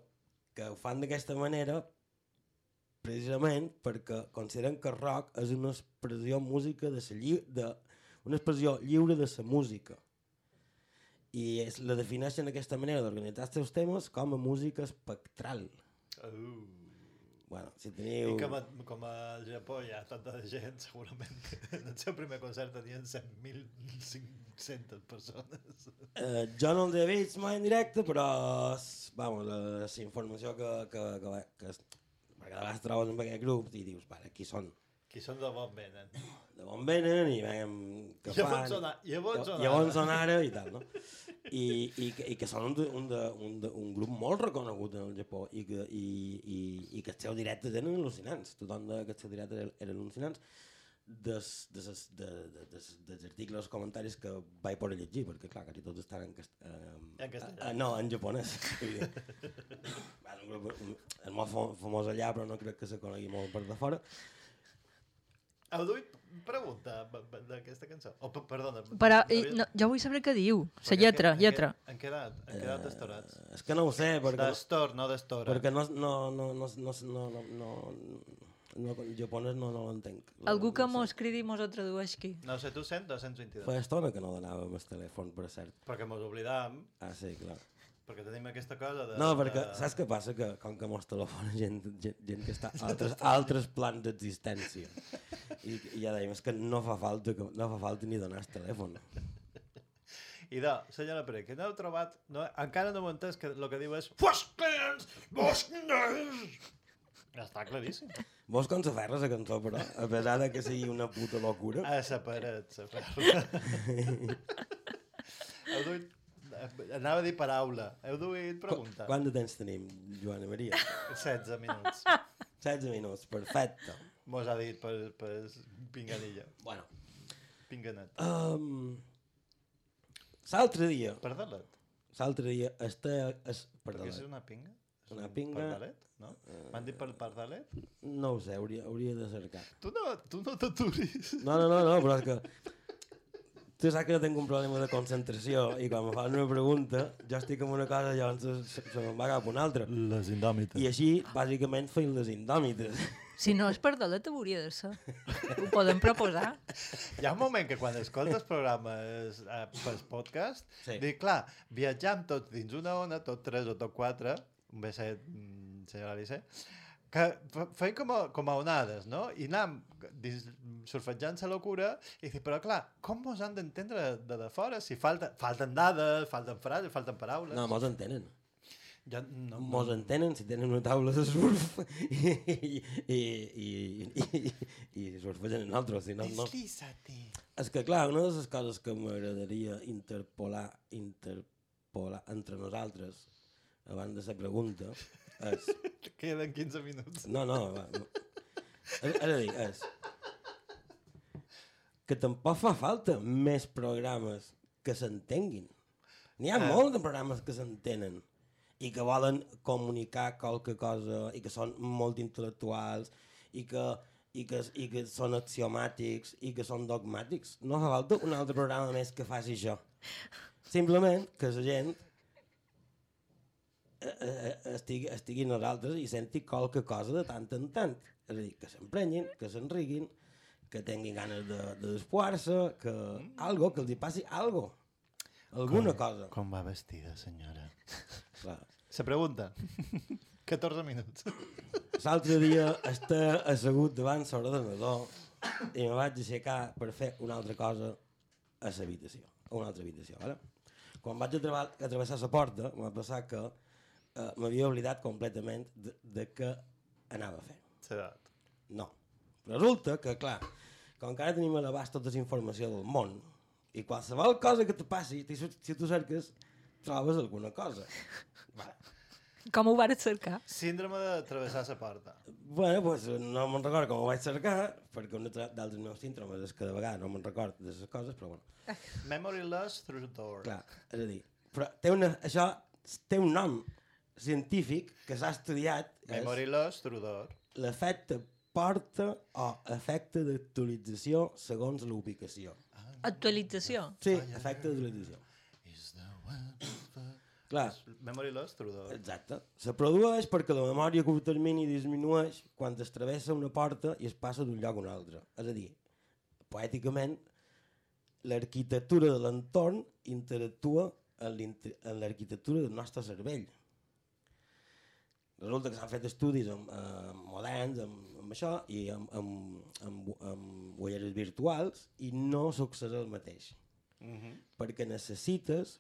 S2: que ho fan d'aquesta manera precisament perquè consideren que el rock és una expressió música de sa lli de, una expressió lliure de la música i es, la defineixen d'aquesta manera d'organitzar els seus temes com a música espectral.
S4: Uh.
S2: Bueno, si teniu...
S4: I com, a, com al Japó hi ha tanta gent, segurament que en el seu primer concert tenien 100.500 persones.
S2: Eh, jo no el he vist mai en directe, però vamos, la, la informació que, que, que, que, que perquè de vegades trobes en aquest grup i dius, vale, qui són?
S4: Qui són de bon venen.
S2: De on venen i veiem
S4: a on
S2: fan.
S4: són a- i a on són ara.
S2: són ara i tal, no? I, i, que, i que són un, de, un, de, un, de, un grup molt reconegut en el Japó i que, i, i, i que els seus directes eren al·lucinants. Tothom de que els seus directes eren, eren al·lucinants des, de, de, des, dels articles, els comentaris que vaig poder llegir, perquè clar, quasi tots estan en, cast, eh,
S4: En castellà.
S2: eh, no, en japonès. És molt fam- famós allà, però no crec que se conegui molt per de fora.
S4: Heu duit pregunta d'aquesta cançó? O, p- perdona.
S5: Però i, no, jo vull saber què diu. La lletra,
S4: en
S5: lletra.
S4: En què edat? En què edat estorats?
S2: Eh, És que no ho sé, perquè...
S4: D'estor, no d'estora.
S2: Perquè no, no, no, no, no, no, no, no, no, japonès no, no l'entenc.
S5: Algú que mos cridi i mos ho tradueixi.
S4: No sé, tu 100 222.
S2: Fa estona que no donàvem el telèfon, per cert.
S4: Perquè mos oblidàvem,
S2: Ah, sí, clar.
S4: Perquè tenim aquesta cosa de...
S2: No, perquè
S4: de...
S2: saps què passa? Que com que mos telefona gent, gent, gent que està a altres, a altres plans d'existència. I, I ja dèiem, és que no fa falta, que, no fa falta ni donar el telèfon.
S4: I de, senyora Pere, que no heu trobat... No, encara no ho he entès, que el que diu és... Fosquens! Ja està claríssim.
S2: Vos com s'aferra la cançó, però, a pesar de que sigui una puta locura.
S4: A sa paret, s'aferra. heu duit... Anava a dir paraula. Heu duit pregunta.
S2: Quant de temps tenim, Joana Maria?
S4: 16 minuts.
S2: 16 minuts, perfecte.
S4: Mos ha dit per, per pinganilla.
S2: Bueno.
S4: Pinganet.
S2: Um, L'altre dia...
S4: Pardalet.
S2: L'altre dia... Este, es,
S4: Perquè
S2: pardalet.
S4: és una pinga? És
S2: Una
S4: un
S2: pinga...
S4: Pardalet, no? M'han dit per pardalet?
S2: No ho sé, hauria, hauria de cercar.
S4: Tu no, tu no t'aturis.
S2: No, no, no, no, però és que... Tu saps que jo tinc un problema de concentració i quan me fan una pregunta, jo estic en una cosa i llavors se, se me'n va cap a una altra.
S4: Les indòmites.
S2: I així, bàsicament, feim les indòmites.
S5: Si no és per dalet, hauria de ser. Ho podem proposar.
S4: Hi ha un moment que quan escoltes programes eh, pels podcast,
S2: Sí.
S4: sí. dic, clar, viatjam tots dins una ona, tot tres o tot quatre, un beset, mm, senyora Alice, que fe- feim com a, com a onades, no? I dins, surfejant la locura i dic, però clar, com mos han d'entendre de, de fora si falta, falten dades, falten frases, falten paraules?
S2: No, mos entenen.
S4: Ja, no,
S2: Mos entenen si tenen una taula de surf i, i, i, i, i, i surfegen en altres, si no, no. És que, clar, una de les coses que m'agradaria interpolar, interpolar entre nosaltres, abans de la pregunta, és...
S4: Queden 15 minuts.
S2: No, no, va, no. És, a dir, és... Que tampoc fa falta més programes que s'entenguin. N'hi ha
S4: Ah.
S2: molts de programes que s'entenen i que volen comunicar qualque cosa i que són molt intel·lectuals i que, i que, i que són axiomàtics i que són dogmàtics. No fa falta un altre programa més que faci això. Simplement que la gent eh, eh, estigui, estigui nosaltres i senti qualque cosa de tant en tant. És a dir, que s'emprenyin, que s'enriguin, que tinguin ganes de, de despuar-se, que algo, que els hi passi algo. Alguna
S4: com,
S2: cosa.
S4: Com va vestida, senyora?
S2: Clar.
S4: Se pregunta. 14 minuts.
S2: L'altre dia estava assegut davant l'ordenador i me vaig aixecar per fer una altra cosa a l'habitació, a una altra habitació. Vale? Quan vaig a, a travessar la porta, m'ha passat que eh, m'havia oblidat completament de, de què anava a fer.
S4: Cedat.
S2: No. Resulta que, clar, com que ara tenim a l'abast tota la informació del món, i qualsevol cosa que te passi, si, tu cerques, trobes alguna cosa. Vale.
S5: Com ho vares cercar?
S4: Síndrome de travessar la porta.
S2: Bueno, pues, no me'n recordo com ho vaig cercar, perquè un dels meus síndromes és que de vegades no me'n recordo de les coses, però bueno.
S4: Memory loss through door.
S2: Clar, és a dir, però té una, això té un nom científic que s'ha estudiat.
S4: Memory loss through door.
S2: L'efecte porta o efecte d'actualització segons la ubicació.
S5: Actualització.
S2: Sí, efecte d'actualització. Clar.
S4: Memory loss through door.
S2: Exacte. Se produeix perquè la memòria a curt termini disminueix quan es travessa una porta i es passa d'un lloc a un altre. És a dir, poèticament, l'arquitectura de l'entorn interactua en l'arquitectura del nostre cervell. Resulta que s'han fet estudis amb, eh, moderns amb, amb això i amb, amb, amb, amb ulleres virtuals i no succeeix el mateix.
S4: Mhm.
S2: Perquè necessites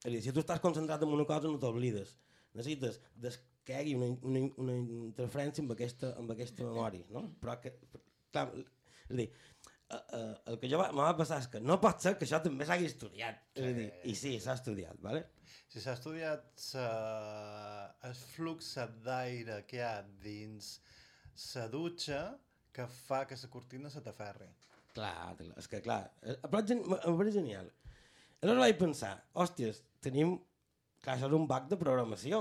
S2: és dir, si tu estàs concentrat en una cosa no t'oblides. Necessites que hi hagi una, una, una interferència amb aquesta, amb aquesta memòria, no? Però que, clar, és a dir, eh, eh, el que jo va, me va passar és que no pot ser que això també s'hagi estudiat. És a dir, I sí, s'ha estudiat, ¿vale?
S4: Si s'ha estudiat sa... el flux d'aire que hi ha dins la dutxa que fa que la cortina se t'aferri.
S2: Clar, és que clar, eh, però em pareix genial. Aleshores vaig pensar, hòsties, tenim, clar, això és un bug de programació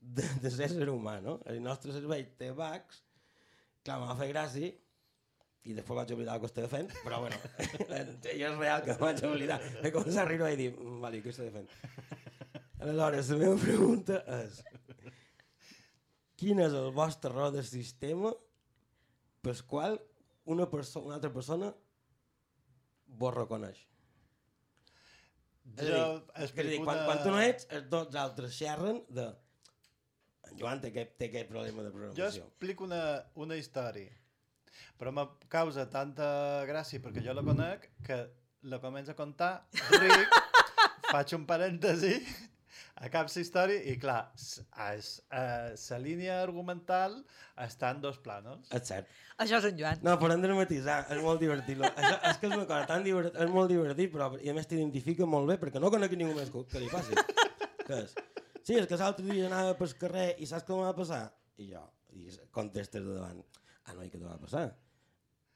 S2: de, de ser humà, no? El nostre cervell té bugs, clar, m'ha fet gràcia, i després vaig oblidar el que estava fent, però bueno, jo és real que vaig oblidar. He començat a riure i dir, "Mm, vale, què estava fent? Aleshores, la meva pregunta és, quin és el vostre error de sistema pel qual una, perso una altra persona vos reconeix?
S4: Jo
S2: és a dir quan, quan tu no ets, els dos altres xerren de... En Joan té aquest, té aquest problema de
S4: Jo
S2: programació.
S4: explico una, una història, però me causa tanta gràcia perquè jo la conec que la començo a contar, ric, faig un parèntesi, acab la història i clar, la línia argumental està en dos planos.
S2: És cert.
S5: Això és en Joan.
S2: No, però hem de matisar, és molt divertit. Lo- Això, és que és una cosa tan divertit, és molt divertit, però i a més t'identifica molt bé perquè no conec ningú més que, que li passi. Què és? Sí, és que l'altre dia anava pel carrer i saps què em va passar? I jo, i contestes de davant, ah, no, i què te va passar?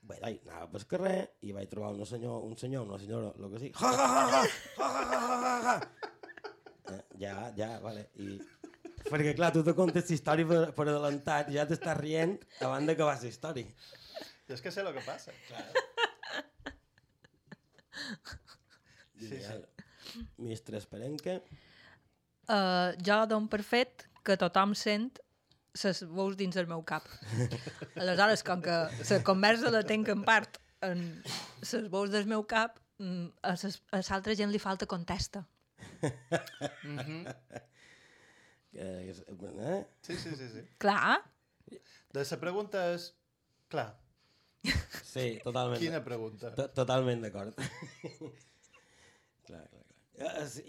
S2: Bé, dai, anava pel carrer i vaig trobar una senyor, un senyor, una senyora, el que sigui, ha, ha, ha, ha, ha, ha, ha, ha, ha, ha. Eh, ja, ja, vale. I, perquè clar, tu te contes història per, per adelantat i ja t'estàs rient abans d'acabar la història.
S4: Jo és que sé el que passa.
S2: Sí, sí. Mistres Perenque.
S5: Uh, jo dono per fet que tothom sent ses veus dins el meu cap. Aleshores, com que la conversa la tenc en part en les veus del meu cap, mm, a ses- a l'altra gent li falta contesta.
S4: Mhm.
S2: Eh, és- eh?
S4: Sí, sí, sí, sí.
S5: Clar.
S4: De la pregunta és... Clar.
S2: Sí, totalment.
S4: Quina pregunta?
S2: To- Totalment d'acord. clar, clar,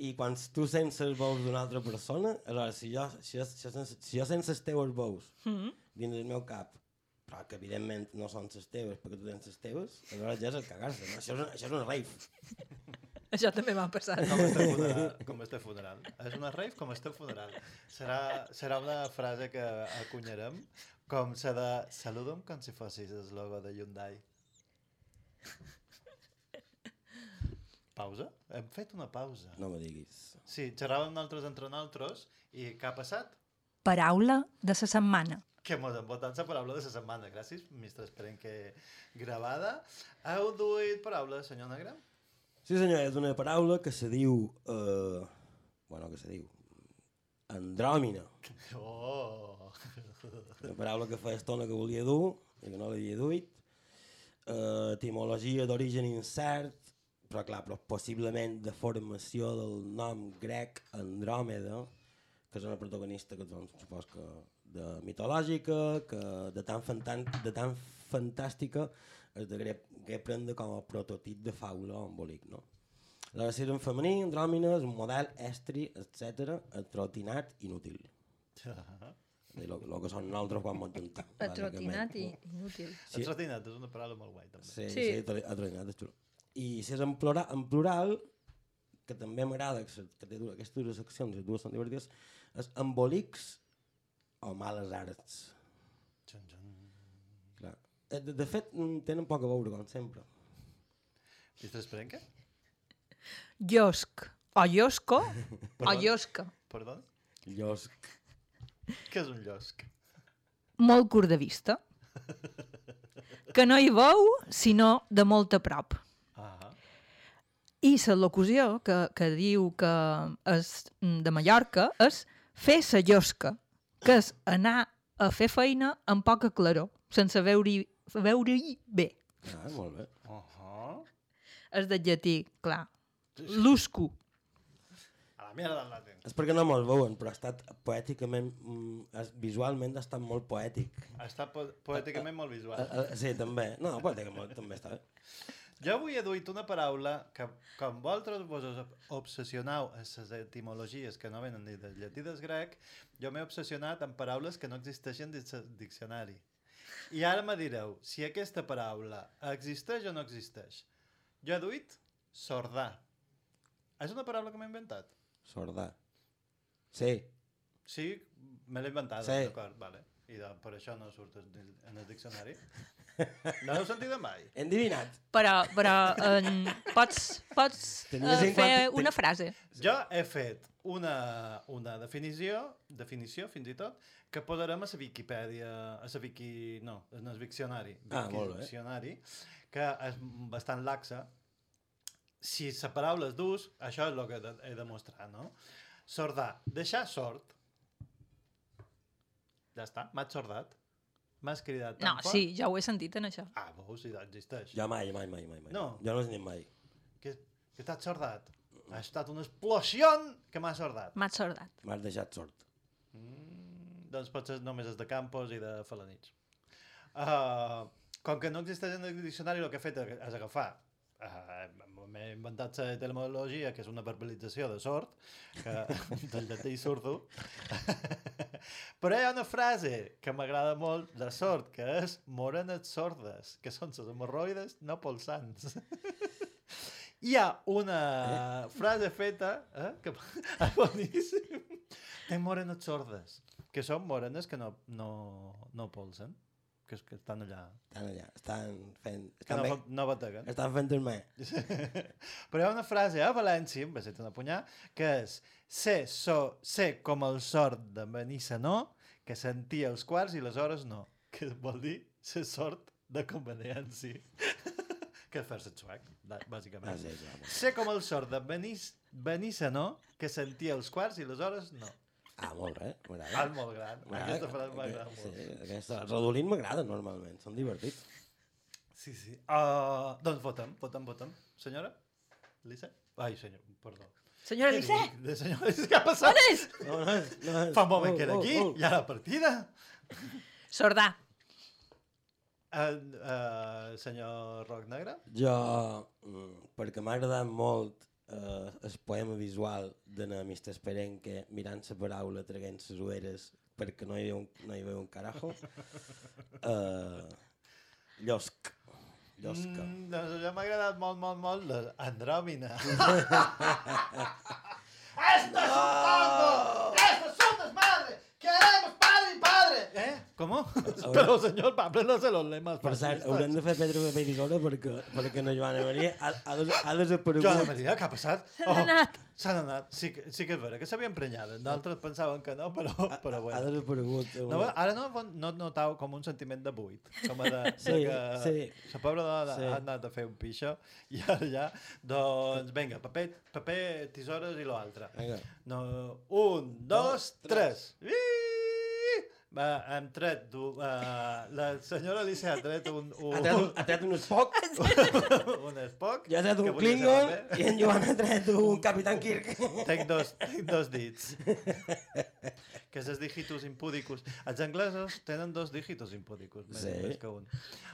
S2: I quan tu sents les veus d'una altra persona, aleshores, si jo, si jo, si jo, si jo sents les teves veus
S5: Mhm.
S2: dins del meu cap, però que evidentment no són les teves perquè tu tens les teves, aleshores ja és el cagar-se. No? Això, és una, això és una rave.
S5: Això també m'ha passat.
S4: Com este funeral. Com este funeral. És una rave com este funeral. Serà, serà una frase que acunyarem com la de saluda'm com si fossis el logo de Hyundai. Pausa? Hem fet una pausa.
S2: No me diguis.
S4: Sí, xerràvem nosaltres entre nosaltres i què ha passat?
S5: Paraula de la setmana.
S4: Que mos hem votat la paraula de la setmana. Gràcies, mistre, esperem que gravada. Heu duit paraula, senyor Negre?
S2: Sí senyor, és una paraula que se diu... Eh, bueno, que se diu... Andròmina.
S4: Oh!
S2: Una paraula que fa estona que volia dur i que no l'havia duit. Eh, etimologia d'origen incert, però clar, però possiblement de formació del nom grec Andròmeda, que és una protagonista que doncs, supos que de mitològica, que de tan, fantan de tan fantàstica es de que prendre com a prototip de faula o embolic, no? La ser en femení, Andròmina, és un model estri, etc, atrotinat, inútil. I lo, lo que són nosaltres quan ens juntem.
S5: Atrotinat i inútil.
S2: Sí.
S4: Atrotinat és una paraula molt guai, també.
S2: Sí, sí, sí atro- atrotinat és xulo. I si és en plural, en plural que també m'agrada, que, se- que té du- aquestes dues seccions, les dues són divertides, és embolics o males arts. Clar. Eh, De, de fet, mm, tenen poc a veure, com sempre.
S4: I estàs esperant què?
S5: Llosc. O llosco o llosca.
S4: Perdó?
S2: Llosc.
S4: Què és un llosc?
S5: Molt curt de vista. Que no hi veu, sinó de molt a prop. I la locució que, que diu que és mm, de Mallorca és fer sa llosca, que és anar a fer feina amb poca claror, sense veure-hi veure bé.
S2: Ah, molt bé.
S4: Uh -huh.
S5: És de llatí, clar. Lusco.
S4: A la mierda del latín.
S2: És perquè no me'l veuen, però ha estat poèticament, mm, visualment ha estat molt poètic.
S4: Està po poèticament molt visual.
S2: Eh, eh, sí, també. No, poèticament també està bé.
S4: Jo avui he duit una paraula que, com vosaltres vos os- obsessionau en les etimologies que no venen ni del llatí del grec, jo m'he obsessionat amb paraules que no existeixen dins el diccionari. I ara me direu si aquesta paraula existeix o no existeix. Jo he duit sordà. És una paraula que m'he inventat?
S2: Sordà. Sí.
S4: Sí, me l'he inventada,
S2: Sí.
S4: d'acord, vale. I de, per això no surt en el diccionari. No l'heu sentit mai?
S2: Endivinat.
S5: Però, però en, pots, pots eh,
S4: en
S5: fer
S4: compte-
S5: una frase.
S4: Jo he fet una, una definició, definició fins i tot, que posarem a la Viquipèdia, a la Wiki... no, en el Diccionari.
S2: Ah, molt bé.
S4: Diccionari, que és bastant laxa. Si la paraula és d'ús, això és el que he de, he de mostrar, no? Sordar. Deixar sort. Ja està, m'has sordat. M'has cridat tan
S5: No,
S4: fort.
S5: sí, ja ho he sentit en això.
S4: Ah, veus, si existeix.
S2: Jo mai, mai, mai, mai. mai.
S4: No.
S2: Jo no l'he dit mai.
S4: Que, que t'has sordat. Ha estat una explosió que m'ha sordat.
S5: M'has sordat.
S2: M'has deixat sort.
S4: Mm, doncs potser només és de Campos i de Falanits. Uh, com que no existeix en el diccionari, el que he fet és agafar uh, m'he inventat la etimologia, que és una verbalització de sort, que del llatí surdo. Però hi ha una frase que m'agrada molt de sort, que és morenes sordes, que són les hemorroides no polsants. Hi ha una frase feta, eh, que és boníssim. Tenc morenes sordes, que són morenes que no, no, no polsen, que, que estan allà.
S2: Estan allà, estan fent...
S4: Que
S2: Estan,
S4: no,
S2: bé,
S4: fa- no bateguen.
S2: estan fent el me.
S4: Però hi ha una frase a València, em va ser una punyà, que és sé, so, sé com el sort de Benissanó, que sentia els quarts i les hores no. Que vol dir ser sort de conveniència. que és fer-se suec, da- bàsicament.
S2: Ah, sí, bé.
S4: sé com el sort de Benis, Benissanó, que sentia els quarts i les hores no.
S2: Ah, molt bé, m'agrada.
S4: Ah, molt gran. Aquesta frase m'agrada
S2: Sí,
S4: molt.
S2: aquesta, els rodolins m'agraden normalment, són divertits.
S4: Sí, sí. Uh, doncs votem, votem, votem. Senyora? Lisa? Ai, senyor, perdó.
S5: Senyora Lisa?
S4: De senyora Lisa, què ha passat?
S5: On és?
S2: No, no és, no és.
S4: Fa un moment
S2: Oh,
S4: que era
S2: oh,
S4: aquí,
S2: oh.
S4: i ara partida.
S5: Sordà.
S4: Uh, uh, senyor Roc Negre?
S2: Jo, mm, perquè m'ha agradat molt eh, el poema visual de na Mr. Esperenque mirant la paraula traguent les ulleres perquè no hi veu un, no hi veu un carajo. Uh, llosc. Llosca.
S4: Mm, doncs ja m'ha agradat molt, molt, molt l'Andròmina. ¡Esto es un tango! ¡Esto es un desmadre! ¡Queremos padre y padre! padre! ¿Eh? ¿Cómo? Pero, señor, apréndase los lemas.
S2: Per cert, haurem de fer Pedro paper i tisora perquè, perquè no Joana Maria ha, ha, des, ha desaparegut.
S4: Joana Maria, què ha passat?
S5: Se n'ha anat.
S4: S'han anat. Sí, que- sí que és vera, que s'havia emprenyada. D'altres pensaven que no, però, però
S2: Ha
S4: bueno.
S2: desaparegut.
S4: No, ara no, no notau com un sentiment de buit, com a de, de
S2: Sí,
S4: que
S2: sí.
S4: la pobra dona
S2: Sí.
S4: ha anat a fer un pixo i ara ja, doncs vinga, paper, paper tisores i l'altre. No, un, dos, tres. Iiii! Va, hem tret, du, uh, la senyora Alicia ha tret un... un
S2: Ha tret un, ha tret un Spock,
S4: un Spock.
S2: jo he tret un Klingon i en Joan ha tret un Capitán Kirk.
S4: Tenc dos, tenc dos dits. que és els dígitos impúdicus. Els anglesos tenen dos dígitos impúdicus, més,
S2: Sí.
S4: més que un.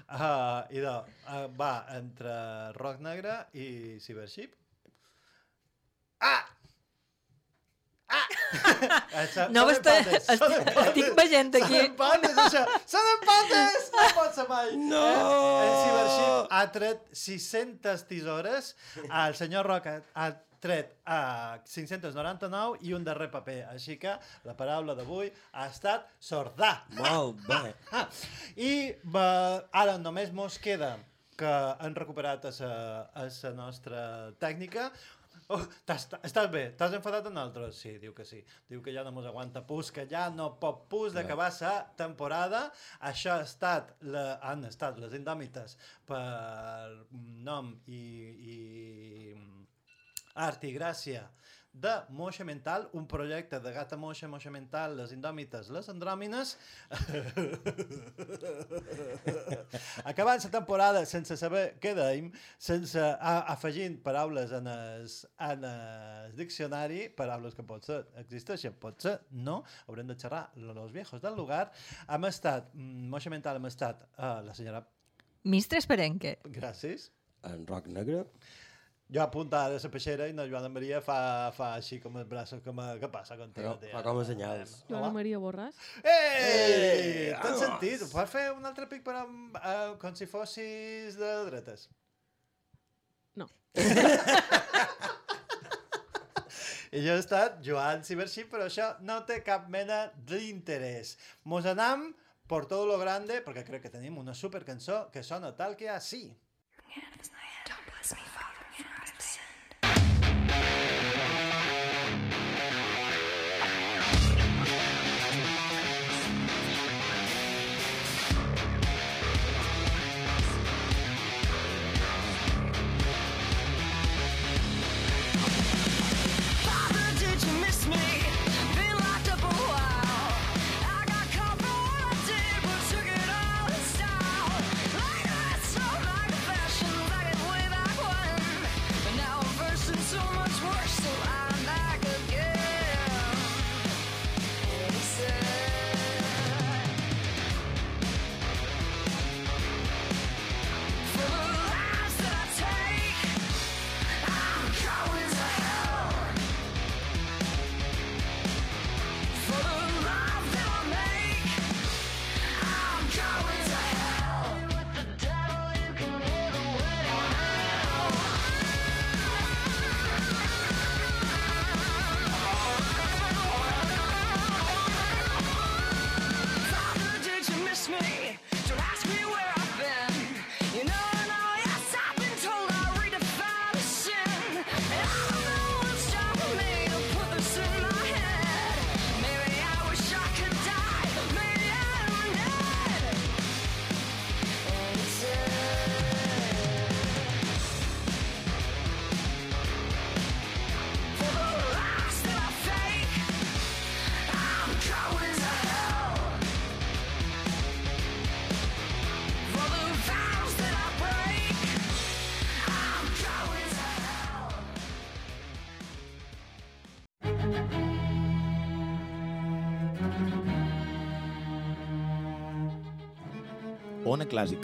S4: Uh, I de, uh, va entre rock negre i cybership. Ah! Eh,
S5: No
S4: empates,
S5: estic- estic veient aquí.
S4: Són empates, això! Són empates! No pot ser mai!
S2: No!
S4: Eh? El Cybership ha tret 600 tisores, el senyor Roca ha tret a 599 i un darrer paper. Així que la paraula d'avui ha estat sordà.
S2: Molt bé.
S4: I va, ara només mos queda que han recuperat a sa, a sa nostra tècnica. Oh, estàs, estàs bé? T'has enfadat amb nosaltres? Sí, diu que sí. Diu que ja no mos aguanta pus, que ja no pot pus d'acabar la temporada. Això ha estat la, han estat les indòmites per nom i, i art i gràcia de Moixa Mental, un projecte de gata moixa, moixa mental, les indòmites, les andròmines. Acabant la temporada sense saber què dèiem, sense a, afegint paraules en el, en el diccionari, paraules que potser existeixen, potser no, haurem de xerrar los viejos del lugar. Hem estat, mm, Moixa Mental, hem estat uh, la senyora...
S5: Mistres Perenque.
S4: Gràcies.
S2: En rock negre.
S4: Jo apunta ara la peixera i la Joana Maria fa, fa així com els braços, com a, què passa contigo,
S2: Fa-
S4: tia?
S2: fa com a senyals.
S14: Joana Maria Borràs.
S4: Ei! T'has sentit? Pots fer un altre pic per amb, uh, com si fossis de dretes?
S14: No.
S4: I jo he estat Joan Cibership, però això no té cap mena d'interès. Mos anam por todo lo grande, perquè crec que tenim una super cançó que sona tal que així.
S15: Father,
S16: Ona Clàssica,